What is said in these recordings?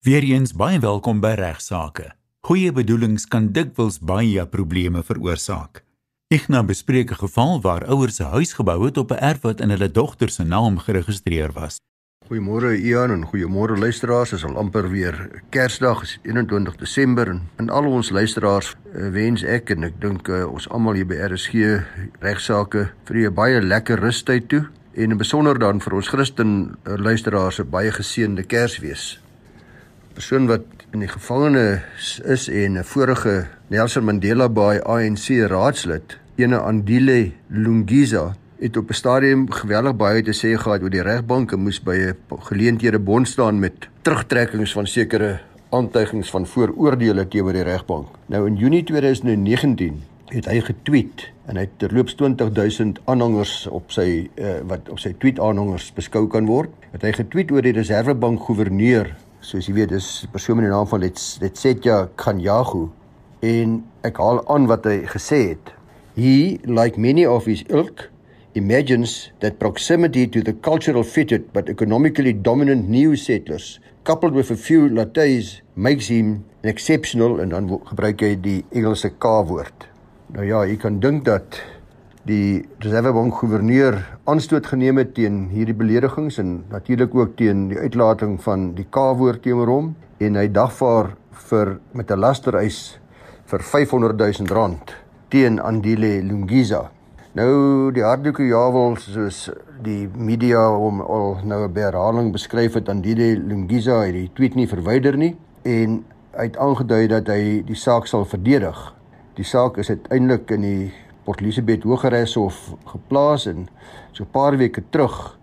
Weereens baie welkom by Regsake. Goeie bedoelings kan dikwels baie probleme veroorsaak. Igna bespreek 'n geval waar ouers 'n huis gebou het op 'n erf wat in hulle dogter se naam geregistreer was. Goeiemôre Ian en goeiemôre luisteraars. Dit is al amper weer Kersdag, is 21 Desember en aan al ons luisteraars uh, wens ek en ek dink uh, ons almal hier by RSG regsaake vir 'n baie lekker rustyd toe en in besonder dan vir ons Christen uh, luisteraars 'n baie geseënde Kersfees persoon wat in die gevangenis is en 'n vorige Nelson Mandela Bay ANC raadslid, ene Andile Lungiza, het op 'n stadium geweldig baie te sê gehad oor die regbanke moes by 'n geleenthede bond staan met terugtrekkings van sekere aantuigings van vooroordeele teenoor die regbank. Nou in Junie 2019 het hy getweet en hy het terloops 20000 aanhangers op sy uh, wat op sy tweet aanhangers beskou kan word. Het hy getweet oor die Reservebank gouverneur soos jy weet, dis 'n persoon met die naam van Letsetja Kanyagu en ek haal aan wat hy gesê het. He, like many of his ilk, imagines that proximity to the cultural fitted but economically dominant new settlers, coupled with a few lattes, makes him an exceptional en dan gebruik hy die Engelse K-woord. Nou ja, jy kan dink dat die Reservebank gouverneur aanstoot geneem het teen hierdie beledigings en natuurlik ook teen die uitlating van die K-woord teenoor hom en hy dagvaar vir met 'n lastereis vir 500 000 rand teen Andile Lungiza. Nou die hardoeke jawel soos die media hom al nou 'n herhaling beskryf het Andile Lungiza het die tweet nie verwyder nie en hy het aangedui dat hy die saak sal verdedig. Die saak is uiteindelik in die Port Elizabeth Hooggeregshof geplaas en so 'n paar weke terug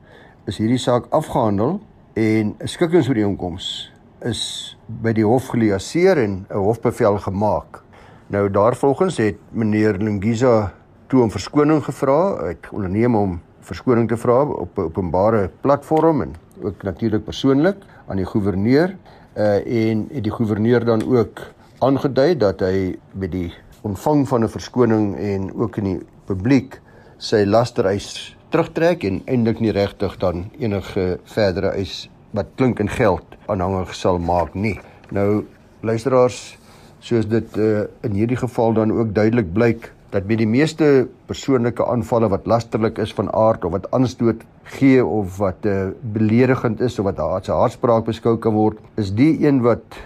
is hierdie saak afgehandel en 'n skikkingsooreenkoms is by die hof geliaseer en 'n hofbevel gemaak. Nou daarvolgens het meneer Lungiza toe om verskoning gevra. Ek onderneem om verskoning te vra op 'n openbare platform en ook natuurlik persoonlik aan die goewerneur uh en het die goewerneur dan ook aangedui dat hy by die ontvang van 'n verskoning en ook in die publiek sy lastereis terugtrek en eintlik nie regtig dan enige verdere eis wat klink in geld aanhangig sal maak nie. Nou luisteraars, soos dit uh, in hierdie geval dan ook duidelik blyk dat by die meeste persoonlike aanvalle wat lasterlik is van aard of wat aanstoot gee of wat uh, beledigend is of wat haat se haatspraak beskou kan word, is die een wat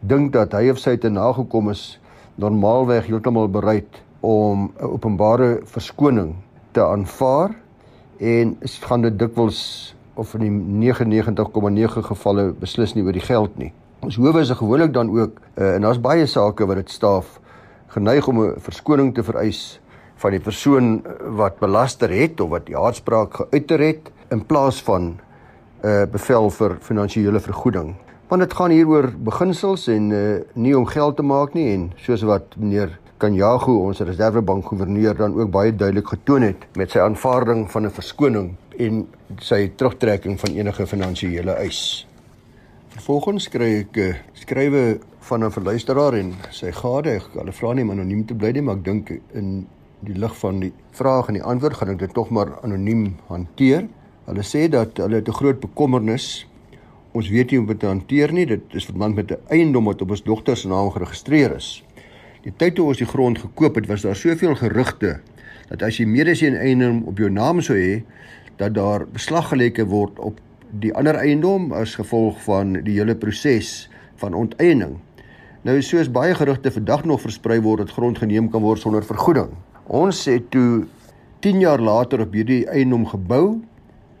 dink dat hy of sy te nagekom is normaalweg heeltemal bereid om 'n openbare verskoning te aanvaar en gaan dit dikwels of in die 99,9 gevalle beslis nie oor die geld nie. Ons howe is gewoonlik dan ook uh, en daar's baie sake wat dit staaf geneig om 'n verskoning te vereis van die persoon wat belaster het of wat die haatspraak geuiter het in plaas van 'n uh, bevel vir finansiële vergoeding want dit gaan hier oor beginsels en uh, nie om geld te maak nie en soos wat meneer Kanyago ons Reservebank gouverneur dan ook baie duidelik getoon het met sy aanvaarding van 'n verskoning en sy terugtrekking van enige finansiële eis. Vervolgens kry ek 'n uh, skrywe van 'n verluisteraar en sy gade, ek hulle vra nie om anoniem te bly nie, maar ek dink in die lig van die vraag en die antwoord gaan ek dit tog maar anoniem hanteer. Hulle sê dat hulle 'n groot bekommernis Ons weet nie hoe om dit te hanteer nie. Dit is verband met 'n eiendom wat op ons dogter se naam geregistreer is. Die tyd toe ons die grond gekoop het, was daar soveel gerugte dat as jy meer as een eiendom op jou naam sou hê, dat daar beslag gelê word op die ander eiendom as gevolg van die hele proses van onteiening. Nou soos baie gerugte vandag nog versprei word dat grond geneem kan word sonder vergoeding. Ons het toe 10 jaar later op hierdie eiendom gebou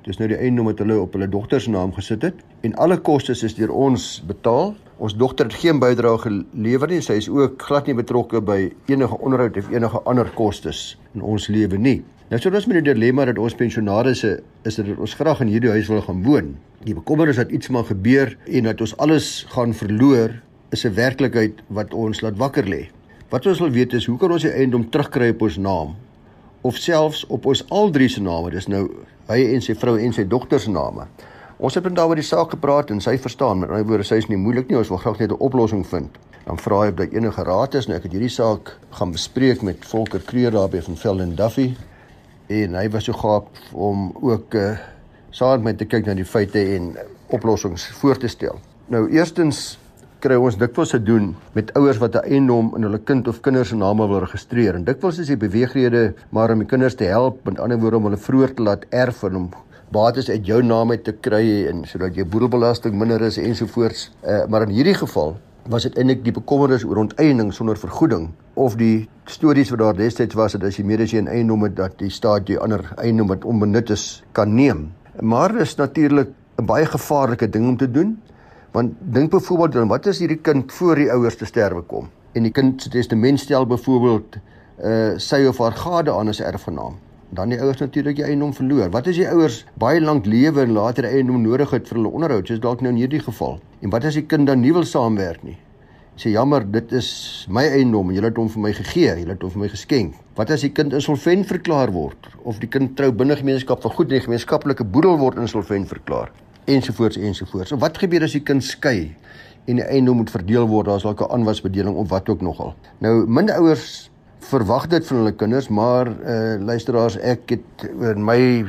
Dis nou die eiendom wat hulle op hulle dogter se naam gesit het en alle kostes is deur ons betaal. Ons dogter het geen bydrae gelewer nie. Sy is ook glad nie betrokke by enige onderhoud of enige ander kostes in ons lewe nie. Nou so dis met die dilemma dat ons pensionaarsse is dat ons graag in hierdie huis wil gaan woon. Die bekommernis dat iets maar gebeur en dat ons alles gaan verloor is 'n werklikheid wat ons laat wakker lê. Wat ons wil weet is hoe kan ons die eiendom terugkry op ons naam of selfs op ons al drie se name. Dis nou hy en sy vrou en sy dogter se name. Ons het daaroor die saak gepraat en sy verstaan. Met ander woorde, sy is nie moeilik nie. Ons wil graag net 'n oplossing vind. Dan vra hy of daar enige raad is. Nou ek het hierdie saak gaan bespreek met Volker Kreer daar by van Velden Duffy en hy was so gaaf om ook uh, saam met my te kyk na die feite en oplossings voor te stel. Nou eerstens kry ons dikwels te doen met ouers wat 'n eiendom in hulle kind of kinders se name wil registreer. En dikwels is die beweegrede maar om die kinders te help, met ander woorde om hulle vroeër te laat erf en om bates uit jou naam uit te kry en sodat jou boedelbelasting minder is ensovoorts. Uh, maar in hierdie geval was dit eintlik die bekommernis oor onteiening sonder vergoeding of die stories wat daar destyds was dat as jy meer as een eiendom het dat die staat jy ander eiendom wat onbenut is kan neem. Maar dis natuurlik 'n baie gevaarlike ding om te doen. Want dink byvoorbeeld dan wat as hierdie kind voor die ouers te sterwe kom en die kind se testament stel byvoorbeeld uh sy of haar gade aan as erfgenaam. Dan die ouers natuurlik die eiendom verloor. Wat as die ouers baie lank lewe en later eiendom nodig het vir hulle onderhoud, soos dalk nou in hierdie geval? En wat as die kind dan nie wil saamwerk nie? sê jammer, dit is my eiendom en julle het hom vir my gegee, julle het hom vir my geskenk. Wat as die kind insolvent verklaar word of die kind trou binne gemeenskap van goed en gemeenskaplike boedel word insolvent verklaar ensovoorts ensovoorts. En wat gebeur as die kind skei en die eiendom moet verdeel word, daar's dalk 'n aanwasbedeling of wat ook nogal. Nou minder ouers verwag dit van hulle kinders, maar uh luisteraars, ek het in my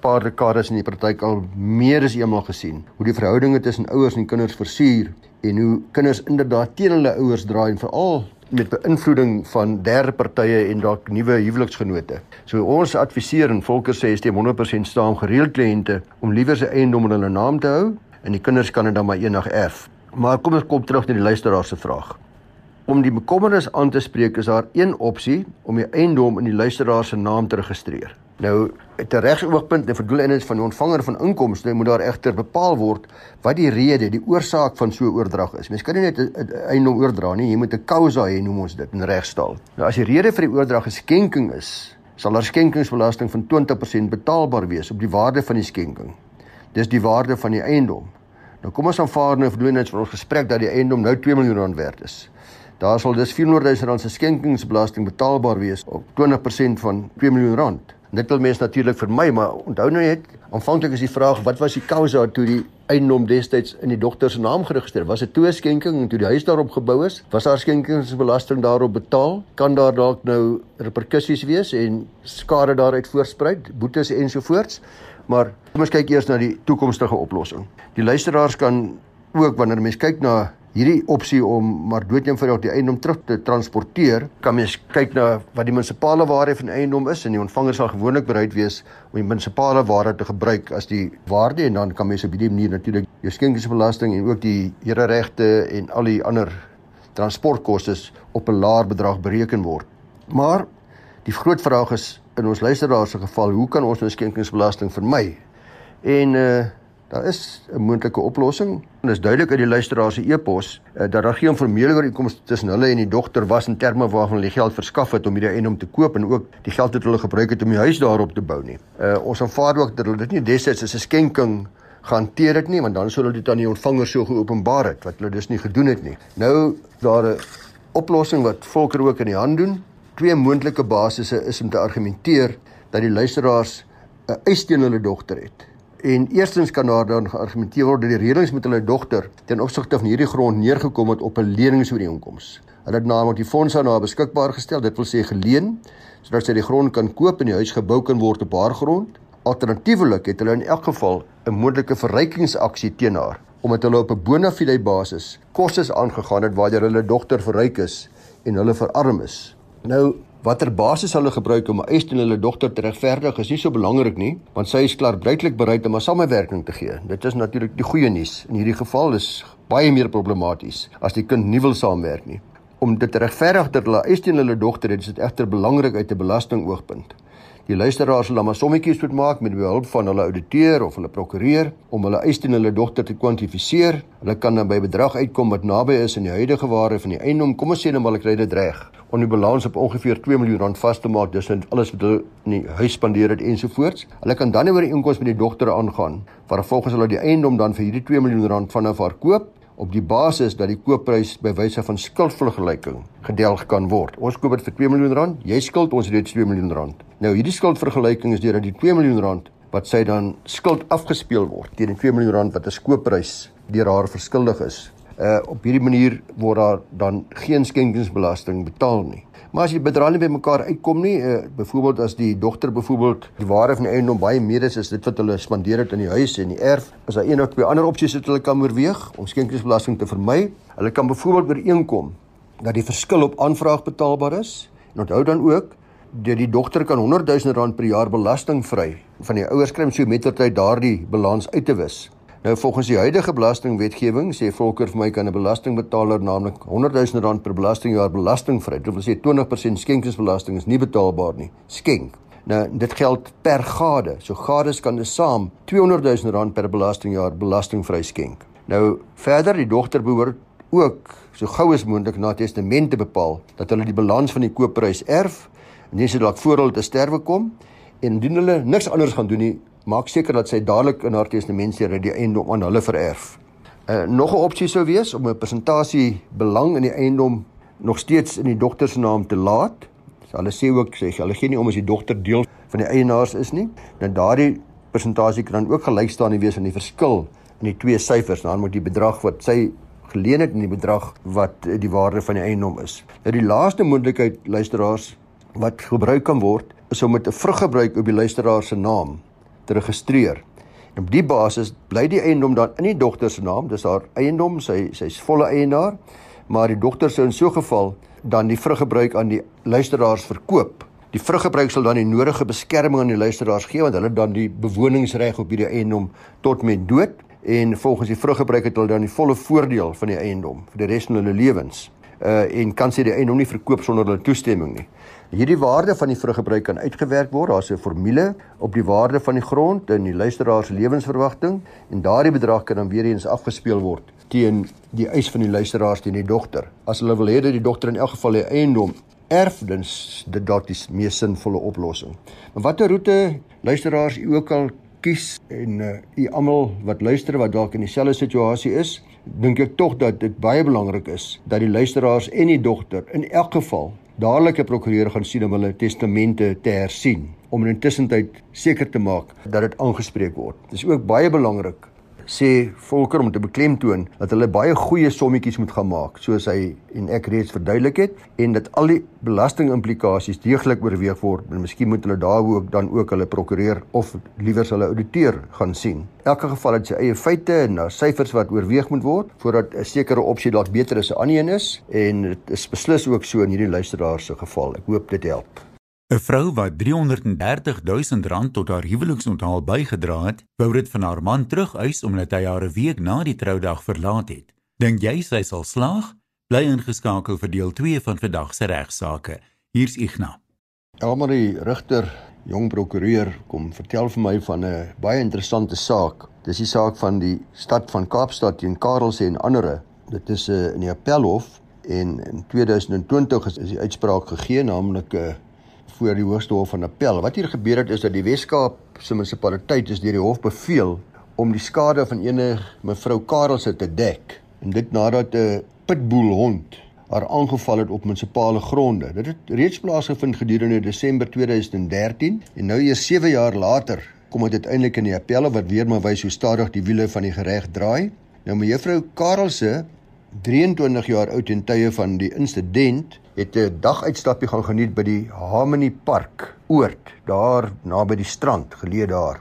paar dekades in die praktyk al meer as eenmal gesien hoe die verhoudinge tussen ouers en kinders versuur en hoe kinders inderdaad teen hulle ouers draai en veral met beïnvloeding van derde partye en dalk nuwe huweliksgenote. So ons adviseer en Volker sê stem 100% staan gereeld kliënte om liewer sy eiendom in hulle naam te hou en die kinders kan dit dan maar eendag erf. Maar kom ons kom terug na die luisteraar se vraag. Om die bekommernis aan te spreek is daar een opsie om die eiendom in die luisteraar se naam te registreer. Nou, uit 'n regsoogpunt en verdoeleindes van die ontvanger van inkomste moet daar egter bepaal word wat die rede, die oorsaak van so 'n oordrag is. Mens kan nie net 'n eiendom oordra nie, jy moet 'n causa hê, noem ons dit in regstaal. Nou as die rede vir die oordrag 'n skenking is, sal daar skenkingsbelasting van 20% betaalbaar wees op die waarde van die skenking. Dis die waarde van die eiendom. Nou kom ons aanvaar nou verdoeleindes van ons gesprek dat die eiendom nou 2 miljoen rand werd is. Daar sal dus 400 000 rand se skenkingsbelasting betaalbaar wees op 20% van 2 miljoen rand. Dit wil mense natuurlik vermy, maar onthou nou net, aanvanklik is die vraag wat was die causa toe die eiendom destyds in die dogter se naam geregistreer? Was dit toe 'n skenking en toe die huis daarop gebou is? Was daar skenkingsbelasting daarop betaal? Kan daar dalk nou reperkusies wees en skade daaruit voorspruit, boetes ensovoorts? Maar kom ons kyk eers na die toekomstige oplossing. Die luisteraars kan ook wanneer mense kyk na hierdie opsie om maar dood eenvoudig die eiendom terug te transporteer, kan mens kyk na wat die munisipale waarde van eiendom is en die ontvanger sal gewoonlik bereid wees om die munisipale waarde te gebruik as die waarde en dan kan mens op hierdie manier natuurlik jou skenkingsbelasting en ook die hereregte en al die ander transportkoste op 'n laer bedrag bereken word. Maar die groot vraag is in ons luisteraars se geval, hoe kan ons nou skenkingsbelasting vermy? En uh Daar is 'n moontlike oplossing. Dit is duidelik uit die luisteraar se e-pos uh, dat daar geen formele ooreenkoms tussen hulle en die dogter was in terme waarvan hulle geld verskaf het om hierdie eiendom te koop en ook die geld het hulle gebruik het om die huis daarop te bou nie. Uh, ons aanvaar ook dat hulle dit nie destyds as 'n skenking gehanteer het nie, want dan sou hulle dit aan die ontvanger so geopenbaar het wat hulle dus nie gedoen het nie. Nou daar 'n oplossing wat volker ook in die hand doen. Twee moontlike basisse is om te argumenteer dat die luisteraars 'n eis teen hulle dogter het En eerstens kan daar dan geargumenteer word dat die redings met hulle dogter ten opsigte van hierdie grond neergekom het op 'n leningsooreenkoms. Hulle het naamlik die fonds aan haar beskikbaar gestel, dit wil sê geleen, sodat sy die grond kan koop en die huis gebou kan word op haar grond. Alternatiefelik het hulle in elk geval 'n moontlike verrykingsaksie teen haar omdat hulle op 'n bona fide basis kostes aangegaan het waardeur hulle dogter verryk is en hulle verarm is. Nou Watter basis hulle gebruik om 'n eis teen hulle dogter te regverdig is nie so belangrik nie, want sy is klaar blyklik bereid om 'n samewerking te gee. Dit is natuurlik die goeie nuus. In hierdie geval is baie meer problematies as die kind nie wil saamwerk nie. Om dit te regverdig dat hulle eis teen hulle dogter het, is dit egter belangrik uit 'n belastingoogpunt. Die luisteraars sal dan maar sommetjies moet maak met behulp van hulle ouditeur of hulle prokureur om hulle eis teen hulle dogter te kwantifiseer. Hulle kan dan by bedrag uitkom wat naby is aan die huidige waarde van die eiendom. Kom ons sê nou maar hulle kry dit reg om die balans op ongeveer 2 miljoen rand vas te maak tussen alles wat hulle in die huis spandeer het ensovoorts. Hulle kan dan oor die inkomste met die dogter aangaan. Vervolgens hulle die eiendom dan vir hierdie 2 miljoen rand vanaf haar koop op die basis dat die koopprys by wyse van skuldvergelyking gedelg kan word. Ons koop dit vir 2 miljoen rand, jy skuld ons reeds 2 miljoen rand. Nou hierdie skuldvergelyking is deurdat die 2 miljoen rand wat sy dan skuld afgespeel word teen die 2 miljoen rand wat as koopprys deur haar verskuldig is, Uh op hierdie manier word daar dan geen skenkingsbelasting betaal nie. Maar as die bedrae nie bymekaar uitkom nie, uh, byvoorbeeld as die dogter byvoorbeeld die waarde van die eiendom baie meer is as dit wat hulle spandeer het in die huis en die erf, as daar een of twee ander opsies het hulle kan oorweeg om skenkingsbelasting te vermy. Hulle kan byvoorbeeld ooreenkom dat die verskil op aanvraag betaalbaar is. En onthou dan ook dat die dogter kan 100 000 rand per jaar belastingvry van die ouers kry om so mettertyd daardie balans uit te wis. Nou volgens die huidige belastingwetgewing sê Volker vir my kan 'n belastingbetaler naamlik 100 000 rand per belastingjaar belastingvry. Dit wil sê 20% skenkingsbelasting is nie betaalbaar nie. Skenk. Nou dit geld per gade. So gades kan dus saam 200 000 rand per belastingjaar belastingvry skenk. Nou verder die dogter behoort ook so gou as moontlik na testamente bepaal dat hulle die balans van die koopprys erf en nie sodat voor hulle te sterwe kom en indien hulle niks anders gaan doen nie maak seker dat sy dadelik in haar testament dat die eiendom aan hulle vererf. 'n uh, Nog 'n opsie sou wees om 'n persentasie belang in die eiendom nog steeds in die dogter se naam te laat. So hulle sê ook sê hulle gee nie om as die dogter deel van die eienaars is nie. Nou daardie persentasie kan dan ook gelyk staan wees aan die verskil in die twee syfers, dan moet die bedrag wat sy geleen het en die bedrag wat die waarde van die eiendom is. Nou die laaste moontlikheid luisteraars wat gebruik kan word is om met 'n vruggebruik op die luisteraar se naam te registreer. En op die basis bly die eiendom dan in die dogter se naam, dis haar eiendom, sy sy's volle eienaar, maar die dogter sou in so 'n geval dan die vruggebruik aan die luisteraars verkoop. Die vruggebruik sal dan die nodige beskerming aan die luisteraars gee want hulle dan die bewoningsreg op hierdie eiendom tot met dood en volgens die vruggebruik het hulle dan die volle voordeel van die eiendom vir die res van hulle lewens. Uh en kan sy die eiendom nie verkoop sonder hulle toestemming nie. Hierdie waarde van die vruggebruik kan uitgewerk word. Daar's 'n formule op die waarde van die grond en die luisteraar se lewensverwagting en daardie bedrag kan dan weer eens afgespeel word teen die eis van die luisteraars teen die dogter. As hulle wil hê dat die dogter in elk geval die eiendom erf, dan dit dalk die mees sinvolle oplossing. Maar watter roete luisteraars u ook al kies en uh, u almal wat luister wat dalk in dieselfde situasie is, dink ek tog dat dit baie belangrik is dat die luisteraars en die dogter in elk geval dadelik 'n prokureur gaan sien om hulle testamente te hersien om in tussentyd seker te maak dat dit aangespreek word. Dit is ook baie belangrik sê Volker om te beklemtoon dat hulle baie goeie sommetjies moet gaan maak soos hy en ek reeds verduidelik het en dat al die belastingimplikasies deeglik oorweeg word en miskien moet hulle daar ook dan ook hulle prokureur of liewers hulle ouditeur gaan sien. Elke geval het sy eie feite en daar syfers wat oorweeg moet word voordat 'n sekere opsie dalk beter as 'n ander een is en dit is beslis ook so in hierdie luisteraar se geval. Ek hoop dit help. 'n Vrou wat 330 000 rand tot haar huweliksonthaal bygedra het, wou dit van haar man terugeis omdat hy haar 'n week na die troudag verlaat het. Dink jy sy sal slaag? Bly ingeskakel vir deel 2 van vandag se regsaake. Hier's Ignas. Elmarie Rigter, jong prokureur, kom vertel vir my van 'n baie interessante saak. Dis die saak van die stad van Kaapstad teen Karelse en ander. Dit is 'n uh, in die Appelhof en in 2020 is, die uitspraak gegee, naamlik 'n uh, voor die Hoogste Hof van Appel. Wat hier gebeur het is dat die Weskaap se munisipaliteit is deur die hof beveel om die skade van ene mevrou Karelse te dek en dit nadat 'n pitbull hond haar aangeval het op munisipale gronde. Dit het reeds plaasgevind gedurende Desember 2013 en nou eers 7 jaar later kom dit uiteindelik in die appelle wat weer maar wys hoe stadig die wiele van die reg draai. Nou mevrou Karelse 23 jaar oud en tye van die insident het 'n daguitstapie gaan geniet by die Harmony Park oord daar naby die strand geleë daar.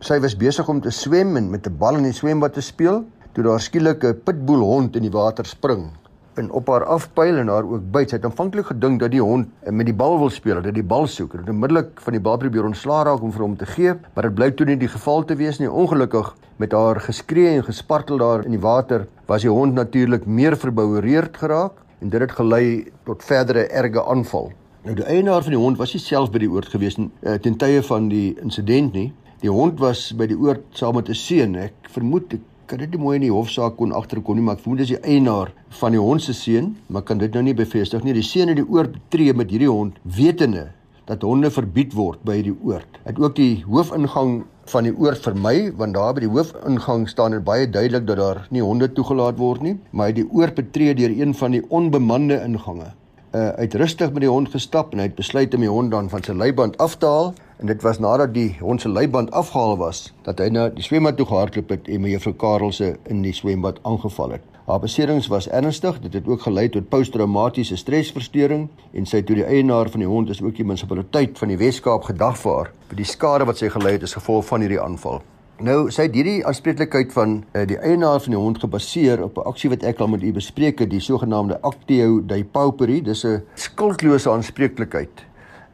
Sy was besig om te swem en met 'n bal in die swembad te speel toe daar skielik 'n pitbull hond in die water spring en op haar afpyl en haar ook byt. Sy het aanvanklik gedink dat die hond met die bal wil speel, dat die bal soek. Hy het onmiddellik van die bal probeer ontslaa raak om vir hom te gee, maar dit blyk toe nie die geval te wees nie. Ongelukkig met haar geskree en gespartel daar in die water, was die hond natuurlik meer verboureerd geraak en dit het gelei tot verdere erge aanval. Nou die eienaar van die hond was nie self by die oord gewees uh, ten tye van die insident nie. Die hond was by die oord saam met 'n seun. Ek vermoed ek kan dit nie mooi in die hofsaak kon agterkom nie, maar ek vermoed dis die eienaar van die hond se seun, maar kan dit nou nie bevestig nie. Die seun het die oord betree met hierdie hond wetende dat honde verbied word by die oord. Het ook die hoofingang van die oord vermy want daar by die hoofingang staan dit baie duidelik dat daar nie honde toegelaat word nie, maar hy die oord betree deur een van die onbemande ingange. Uh uit rustig met die hond gestap en hy het besluit om die hond dan van sy leiband af te haal en dit was nadat die hond se leiband afgehaal was dat hy na die swembad toe gehardloop het en mevrou Karelse in die swembad aangeval het. Haar beserings was ernstig. Dit het ook gelei tot posttraumatiese stresversteuring en sy toe die eienaar van die hond is ook die munisipaliteit van die Wes-Kaap gedagvaar vir die skade wat sy gelei het as gevolg van hierdie aanval. Nou, sy het hierdie aanspreeklikheid van uh, die eienaar van die hond gebaseer op 'n aksie wat ek al met u bespreek het, die sogenaamde Actio Dei Pauperi. Dis 'n skuldlose aanspreeklikheid.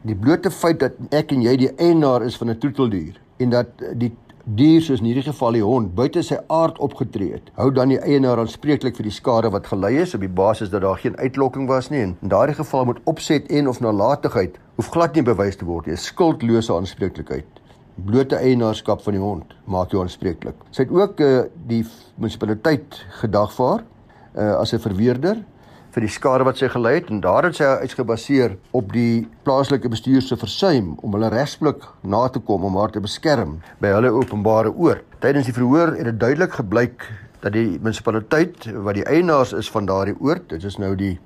Die blote feit dat ek en jy die eienaar is van 'n troeteldier en dat die dier soos in hierdie geval die hond buite sy aard opgetree het, hou dan die eienaar aanspreeklik vir die skade wat gelei is op die basis dat daar geen uitlokking was nie en in daardie geval moet opset en of nalatigheid hoef glad nie bewys te word nie, 'n skuldlose aanspreeklikheid. Blote eienaarskap van die hond maak jou aanspreeklik. Sy het ook uh, die munisipaliteit gedagvaar uh, as 'n verweerder vir die skade wat sy gelei het en daar het sy uitgebaseer op die plaaslike bestuur se versuim om hulle regsblik na te kom om haar te beskerm by hulle openbare oord. Tydens die verhoor het dit duidelik gebleik dat die munisipaliteit wat die eienaars is van daardie oord, dit is nou die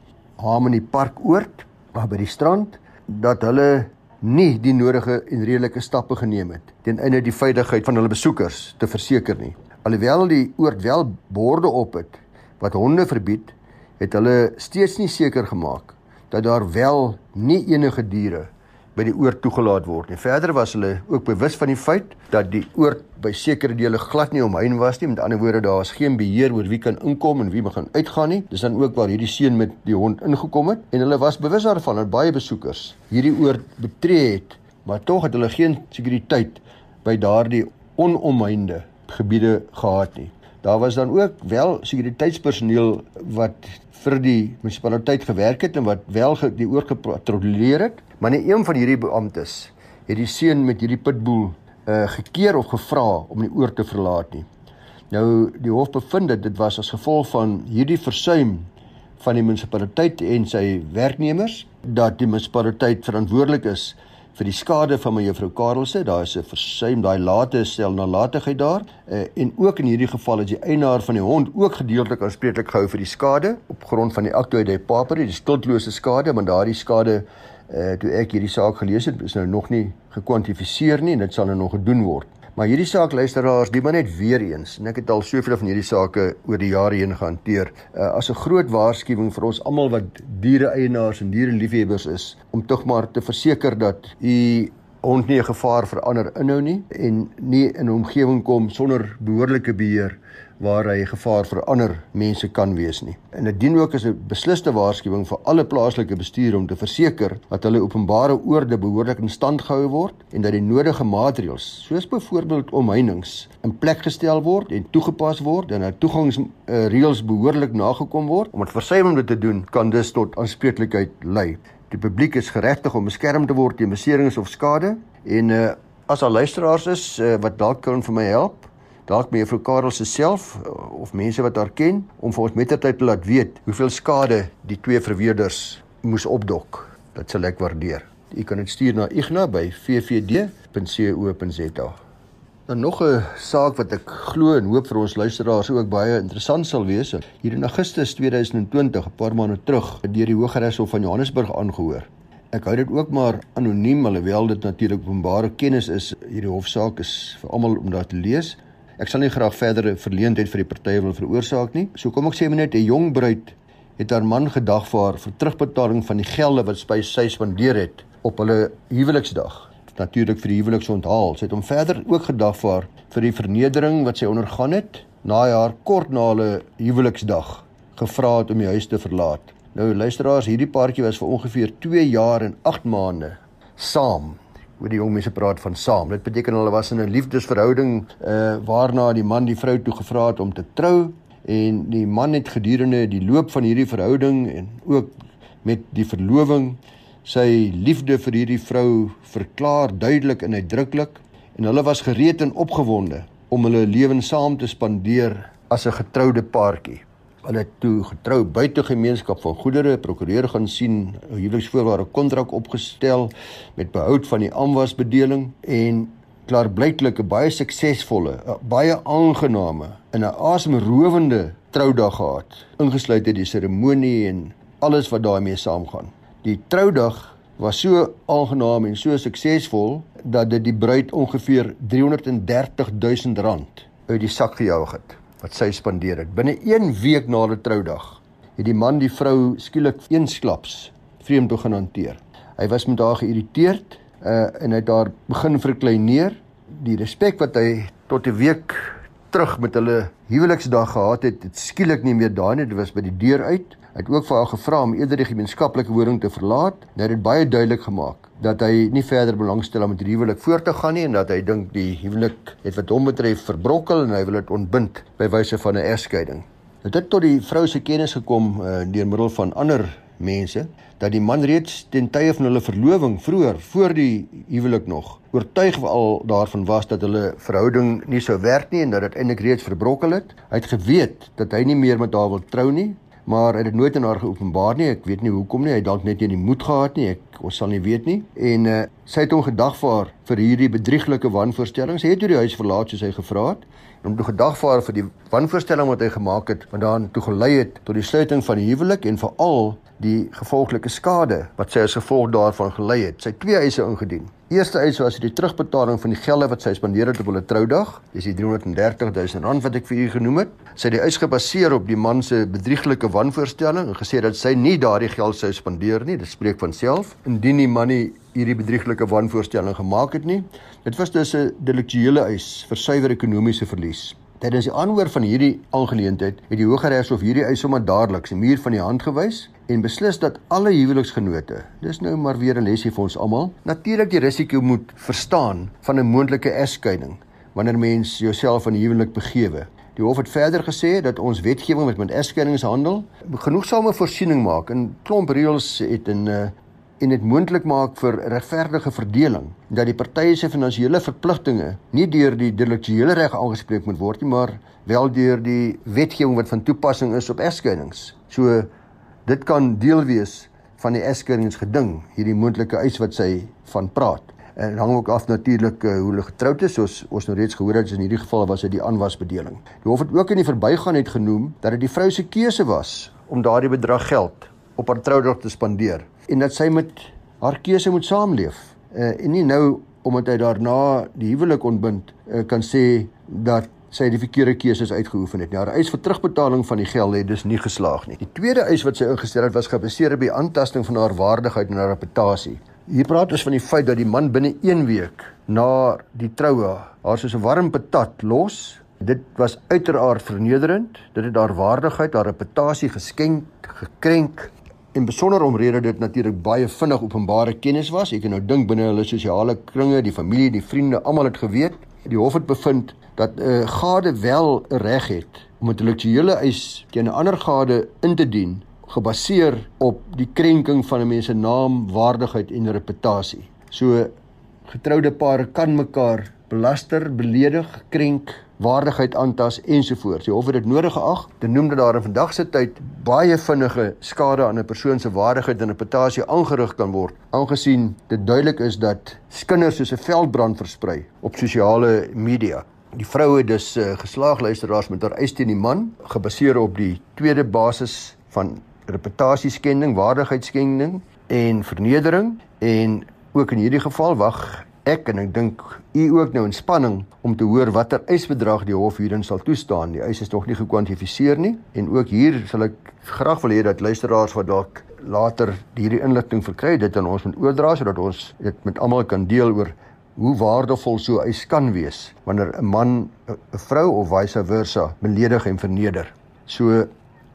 Harmony Park oord, maar by die strand dat hulle nie die nodige en redelike stappe geneem het ten einde die veiligheid van hulle besoekers te verseker nie. Alhoewel die oord wel borde op het wat honde verbied, het hulle steeds nie seker gemaak dat daar wel nie enige diere by die oord toegelaat word nie. Verder was hulle ook bewus van die feit dat die oord by sekere dele glad nie omheind was nie. Met ander woorde, daar was geen beheer oor wie kan inkom en wie mag uitgaan nie. Dis dan ook waar hierdie seun met die hond ingekom het en hulle was bewus daarvan dat baie besoekers hierdie oord betree het, maar tog het hulle geen sekuriteit by daardie onomheinde gebiede gehad nie. Daar was dan ook wel sekuriteitspersoneel wat vir die munisipaliteit gewerk het en wat wel die oor gepatrolleer het, maar nie een van hierdie beamptes het die seun met hierdie pitbull uh gekeer of gevra om die oor te verlaat nie. Nou die hof bevind dit dit was as gevolg van hierdie versuim van die munisipaliteit en sy werknemers dat die munisipaliteit verantwoordelik is vir die skade van mevrou Karelse. Daar is 'n versuim, daai late stel nalatigheid daar. Uh, en ook in hierdie geval is die eienaar van die hond ook gedeeltelik aanspreeklik gehou vir die skade op grond van die acte de paperi, die skuldlose skade, maar daardie skade uh, toe ek hierdie saak gelees het, is nou nog nie gekwantifiseer nie en dit sal nou nog gedoen word. Maar hierdie saak luisteraars, die maar net weer eens en ek het al soveel van hierdie sake oor die jare heen gehanteer uh, as 'n groot waarskuwing vir ons almal wat diere eienaars en diere liefhebbers is om tog maar te verseker dat u hond nie 'n gevaar vir ander inhou nie en nie in 'n omgewing kom sonder behoorlike beheer waar hy gevaar vir ander mense kan wees nie. En dit dien ook as 'n besliste waarskuwing vir alle plaaslike bestuur om te verseker dat hulle openbare oorde behoorlik in stand gehou word en dat die nodige maatreëls, soos byvoorbeeld omheinings, in plek gestel word en toegepas word en dat toegangsreëls behoorlik nagekom word. Om dit versuim om dit te doen, kan dus tot aanspreeklikheid lei. Die publiek is geregtig om beskerm te word teen beserings of skade en uh, as al luisteraars is uh, wat dalk kan vir my help dalk by juffrou Karel se self eh, of mense wat haar ken om vir ons mettertyd te laat weet hoeveel skade die twee verweerders moes opdok. Dit sal ek waardeer. U kan dit stuur na igna by vvd.co.za. Dan nog 'n saak wat ek glo en hoop vir ons luisteraars ook baie interessant sal wees. Hier in Augustus 2020, 'n paar maande terug, het deur die Hooggeregshof van Johannesburg aangehoor. Ek hou dit ook maar anoniem alhoewel dit natuurlik openbare kennis is. Hierdie hofsaak is vir almal om daar te lees. Ek sal nie graag verdere verleentheid vir die partye wil veroorsaak nie. So kom ek sê net 'n jong bruid het haar man gedagvaar vir terugbetaling van die gelde wat sy sy spandeer het op hulle huweliksdag. Natuurlik vir die huweliksonthaal. Sy het hom verder ook gedagvaar vir die vernedering wat sy ondergaan het na haar kort na hulle huweliksdag gevra het om die huis te verlaat. Nou luisteraars, hierdie paartjie was vir ongeveer 2 jaar en 8 maande saam hoe die jong mense praat van saam. Dit beteken hulle was in 'n liefdesverhouding uh waarna die man die vrou toe gevra het om te trou en die man het gedurende die loop van hierdie verhouding en ook met die verloving sy liefde vir hierdie vrou verklaar duidelik en uitdruklik en hulle was gereed en opgewonde om hulle lewens saam te spandeer as 'n getroude paartjie hulle toe getrou buite gemeenskap van goedere. Prokureur gaan sien 'n huweliksvoorwaarde kontrak opgestel met behoud van die aanwasbedeling en klaarblyklike baie suksesvolle baie aangename in 'n asemrowende troudag gehad. Ingesluit het die seremonie en alles wat daarmee saamgaan. Die troudag was so aangenaam en so suksesvol dat dit die bruid ongeveer 330 000 rand uit die sak gejaag het wat sy spandeer het. Binne 1 week na die troudag het die man die vrou skielik eensklaps vreemd begin hanteer. Hy was met haar geïrriteerd uh, en hy het haar begin verkleineer. Die respek wat hy tot 'n week terug met hulle huweliksdag gehad het, het skielik nie meer daar nie. Dit was by die deur uit. Hy het ook vir haar gevra om eerder die gemeenskaplike woning te verlaat. Hy het baie duidelik gemaak dat hy nie verder belangstel om met die huwelik voort te gaan nie en dat hy dink die huwelik het wat hom betref verbrokkel en hy wil dit ontbind by wyse van 'n egskeiding. Dit het tot die vrou se kennis gekom uh, deur middel van ander mense dat die man reeds ten tye van hulle verloving vroeër voor die huwelik nog oortuig al daarvan was dat hulle verhouding nie sou werk nie en dat dit eintlik reeds verbrokkel het. Hy het geweet dat hy nie meer met haar wil trou nie, maar hy het dit nooit aan haar geopenbaar nie. Ek weet nie hoekom nie. Hy dalk net nie die moed gehad nie. Ek ons sal nie weet nie. En uh, sy het hom gedagvaar vir hierdie bedrieglike wanvoorstellings. Hy het toe die huis verlaat soos hy gevra het en hom toe gedagvaar vir die wanvoorstelling wat hy gemaak het wat daarin toe gelei het tot die sluiting van die huwelik en veral die gevolglike skade wat sy as gevolg daarvan gelei het. Sy twee eise ingedien. Eerste eis was die terugbetaling van die gelde wat sy spandeer het op hulle troudag. Dis die 330 000 rand wat ek vir u genoem het. Sy het die eis gebaseer op die man se bedrieglike wanvoorstelling en gesê dat sy nie daardie geld sou spandeer nie. Dit spreek van self. Indien die man nie hierdie bedrieglike wanvoorstelling gemaak het nie, dit was dus 'n delektuele eis vir suiwer ekonomiese verlies. Tydens die aanhoor van hierdie aangeleentheid het die Hooggeregshof hierdie eis sommer dadelik se muur van die hand gewys en beslis dat alle huweliksgenote, dis nou maar weer 'n lesie vir ons almal, natuurlik die risiko moet verstaan van 'n moontlike egskeiding wanneer mens jouself in huwelik begewe. Die hof het verder gesê dat ons wetgewing met met egskeidings handel, genoegsame voorsiening maak en klomp reëls het in uh, en dit moontlik maak vir regverdige verdeling dat die partye se finansiële verpligtinge nie deur die delektuele reg aangespreek moet word nie maar wel deur die wetgewing wat van toepassing is op egskeidings. So dit kan deel wees van die egskeidingsgeding hierdie moontlike eis wat sy van praat. En hang ook af natuurlik uh, hoe hulle getroud is soos ons nou reeds gehoor het in hierdie geval was dit die aanwasbedeling. Die hof het ook in die verbygaan het genoem dat dit die vrou se keuse was om daardie bedrag geld op haar troudag te spandeer en dat sy met haar keuse moet saamleef. Uh, en nie nou omdat hy daarna die huwelik ontbind uh, kan sê dat sy die verkeerde keuses uitgeoefen het. Haar eis vir terugbetaling van die geld het dus nie geslaag nie. Die tweede eis wat sy ingestel het was gebaseer op die aantasting van haar waardigheid en haar reputasie. Hier praat ons van die feit dat die man binne 1 week na die troue haar soos 'n warm patat los. Dit was uiteraard vernederend. Dit het haar waardigheid, haar reputasie geskenk, gekrenk en besonder omrede dit natuurlik baie vinnig openbare kennis was. Ek kan nou dink binne hulle sosiale kringe, die familie, die vriende, almal het geweet. Die hof het bevind dat uh, gade wel reg het om 'n intellektuele eis teen 'n ander gade in te dien gebaseer op die krenking van 'n mens se naam, waardigheid en reputasie. So getroude pare kan mekaar belaster, beledig, krenk, waardigheid aantas ensovoorts. Die hof het dit nodig geag te noem dat daar in vandag se tyd baie vinnige skade aan 'n persoon se waardigheid en reputasie aangerig kan word, aangesien dit duidelik is dat kinders soos 'n veldbrand versprei op sosiale media. Die vroue dus uh, geslaag luisteraars met haar eis teen die man gebaseer op die tweede basis van reputasieskending, waardigheidskending en vernedering en ook in hierdie geval wag ek en ek dink u ook nou in spanning om te hoor watter eisbedrag die hof hierin sal toestaan. Die eis is nog nie gekwantifiseer nie en ook hier sal ek graag wil hê dat luisteraars wat dalk later hierdie inligting verkry dit aan ons moet oordra sodat ons dit met almal kan deel oor hoe waardevol so eis kan wees wanneer 'n man 'n vrou of vice versa beledig en verneder. So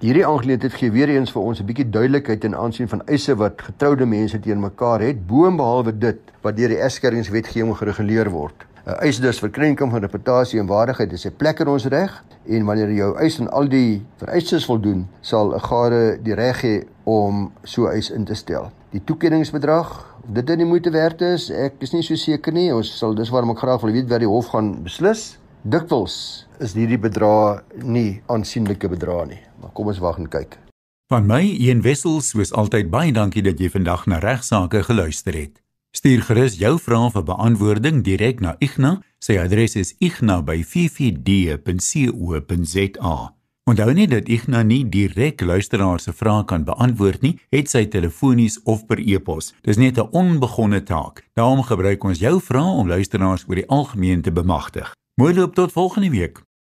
Hierdie aangeleentheid gee weer eens vir ons 'n bietjie duidelikheid in aansien van eise wat getroude mense teen mekaar het, boonbehalwe dit wat deur die egskeringswetgewing gereguleer word. 'n Eis dus vir krenking van reputasie en waardigheid is 'n plek in ons reg en wanneer jou eis aan al die vereistes voldoen, sal 'n gade die reg hê om so eis in te stel. Die toekenningsbedrag, of dit in die moeite werd is, ek is nie so seker nie. Ons sal dis waarom ek graag wil weet wat die hof gaan beslis. Dikwels is hierdie bedrae nie aansienlike bedrae nie. Maar kom ons wag en kyk. Van my een wissel soos altyd baie dankie dat jy vandag na regsaake geluister het. Stuur gerus jou vrae vir beantwoording direk na Ignas. Sy adres is ignas@ffd.co.za. Onthou net dat Ignas nie direk luisteraars se vrae kan beantwoord nie, het sy telefonies of per e-pos. Dis net 'n onbegonne taak. Daarom gebruik ons jou vrae om luisteraars oor die algemeen te bemagtig. Mooi loop tot volgende week.